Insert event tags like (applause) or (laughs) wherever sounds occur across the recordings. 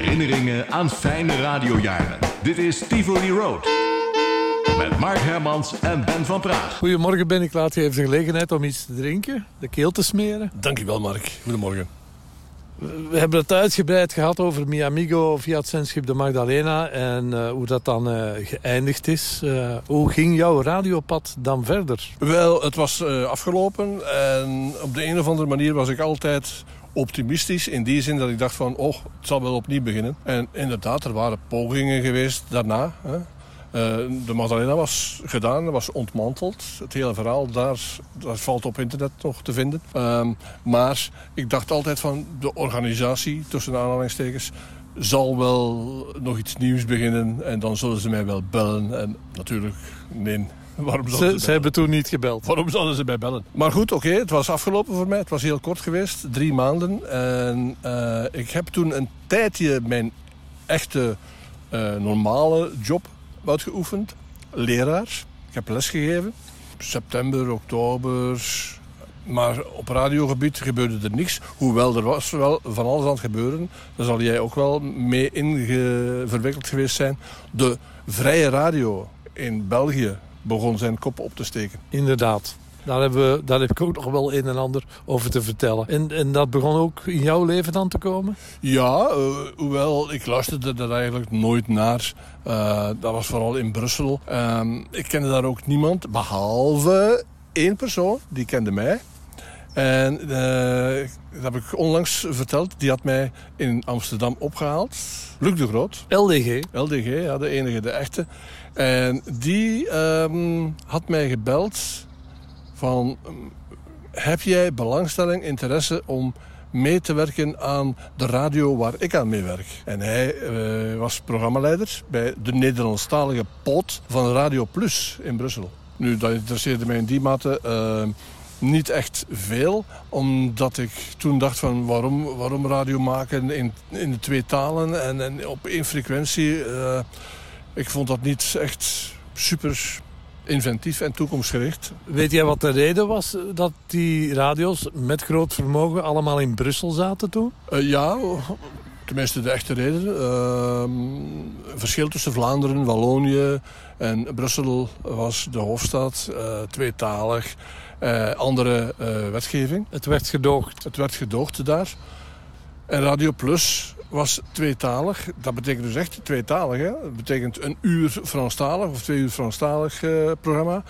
Herinneringen aan fijne radiojaren. Dit is Tivoli Road. Met Mark Hermans en Ben van Praag. Goedemorgen Ben, ik laat je even de gelegenheid om iets te drinken. De keel te smeren. Dankjewel Mark. Goedemorgen. We hebben het uitgebreid gehad over Mi Amigo via het zendschip de Magdalena en uh, hoe dat dan uh, geëindigd is. Uh, hoe ging jouw radiopad dan verder? Wel, het was afgelopen en op de een of andere manier was ik altijd optimistisch. In die zin dat ik dacht van, oh, het zal wel opnieuw beginnen. En inderdaad, er waren pogingen geweest daarna. Hè. Uh, de Magdalena was gedaan, was ontmanteld. Het hele verhaal, daar, daar valt op internet nog te vinden. Uh, maar ik dacht altijd van de organisatie, tussen aanhalingstekens... zal wel nog iets nieuws beginnen en dan zullen ze mij wel bellen. En natuurlijk, nee, Waarom ze, ze, hebben toen niet gebeld. Waarom zouden ze mij bellen? Maar goed, oké, het was afgelopen voor mij. Het was heel kort geweest, drie maanden. En uh, ik heb toen een tijdje mijn echte uh, normale job uitgeoefend. Leraar. Ik heb lesgegeven. September, oktober. Maar op radiogebied gebeurde er niks. Hoewel er was wel van alles aan het gebeuren. Daar zal jij ook wel mee in verwikkeld geweest zijn. De vrije radio in België begon zijn kop op te steken. Inderdaad. Daar, hebben we, daar heb ik ook nog wel een en ander over te vertellen. En, en dat begon ook in jouw leven dan te komen? Ja, uh, hoewel ik luisterde er eigenlijk nooit naar. Uh, dat was vooral in Brussel. Uh, ik kende daar ook niemand, behalve één persoon, die kende mij. En uh, dat heb ik onlangs verteld. Die had mij in Amsterdam opgehaald. Luc de Groot. LDG. LDG, ja, de enige, de echte. En die um, had mij gebeld van... Heb jij belangstelling, interesse om mee te werken aan de radio waar ik aan meewerk. En hij uh, was programmaleider bij de Nederlandstalige poot van Radio Plus in Brussel. Nu, dat interesseerde mij in die mate uh, niet echt veel. Omdat ik toen dacht van waarom, waarom radio maken in, in de twee talen en, en op één frequentie. Uh, ik vond dat niet echt super inventief en toekomstgericht. Weet jij wat de reden was dat die radio's met groot vermogen allemaal in Brussel zaten toen? Uh, ja, tenminste de echte reden. Uh, verschil tussen Vlaanderen, Wallonië en Brussel was de hoofdstad, uh, tweetalig. Uh, andere wetgeving. Het werd gedoogd. Het werd gedoogd daar. En Radio Plus was tweetalig. Dat betekent dus echt tweetalig. Hè? Dat betekent een uur Franstalig of twee uur Franstalig programma.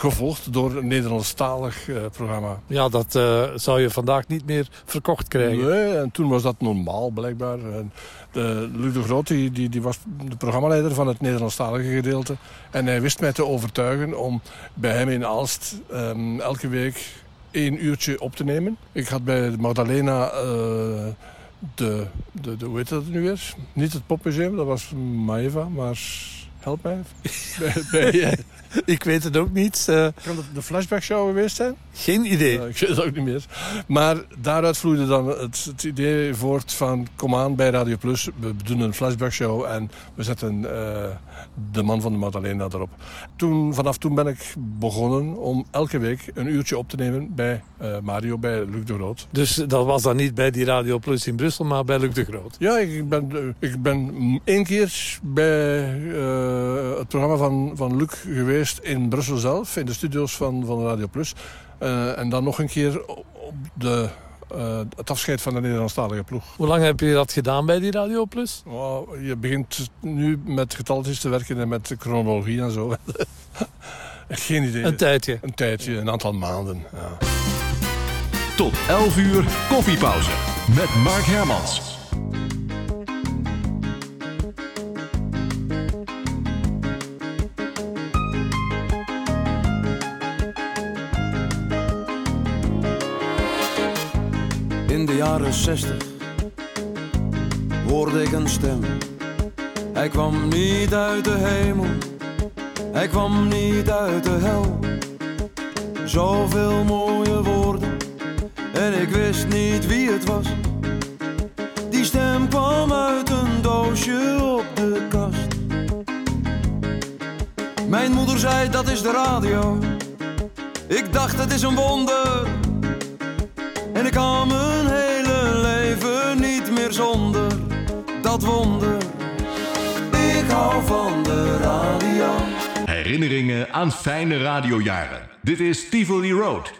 Gevolgd door een Nederlandstalig uh, programma. Ja, dat uh, zou je vandaag niet meer verkocht krijgen. Nee, en toen was dat normaal blijkbaar. En de, Luc de Groot die, die, die was de programmaleider van het Nederlandstalige gedeelte. En hij wist mij te overtuigen om bij hem in Aalst um, elke week één uurtje op te nemen. Ik had bij Magdalena de, de, de, hoe heet dat nu weer? Niet het popmuseum, dat was Maeva, maar help mij. (laughs) bij, bij, (laughs) ik weet het ook niet. Uh, kan dat de flashback show geweest zijn? Geen idee. Uh, ik weet het ook niet meer. Maar daaruit vloeide dan het, het, idee voort van... kom aan bij Radio Plus, we doen een flashback show... en we zetten uh, de man van de Magdalena erop. Toen, vanaf toen ben ik begonnen om elke week een uurtje op te nemen... bij Mario, bij Luc de Groot. Dus dat was dan niet bij die Radio Plus in Brussel, maar bij Luc de Groot? Ja, ik ben, ik ben één keer bij het programma van, van Luc geweest in Brussel zelf, in de studio's van, van Radio Plus. Uh, en dan nog een keer op de, uh, het afscheid van de Nederlandstalige ploeg. Hoe lang heb je dat gedaan bij die Radio Plus? Oh, je begint nu met getalletjes te werken en met chronologie en zo. (laughs) Geen idee. Een tijdje? Een tijdje, een aantal maanden, ja. Tot 11 uur koffiepauze met Mark Hermans. In de jaren zestig hoorde ik een stem. Hij kwam niet uit de hemel, hij kwam niet uit de hel. Zoveel mooie woorden en ik wist niet wie het was. Die stem kwam uit een doosje op de kast. Mijn moeder zei dat is de radio. Ik dacht het is een wonder. En ik kan mijn hele leven niet meer zonder dat wonder. Ik hou van de radio. Herinneringen aan fijne radiojaren. Dit is Tivoli Road.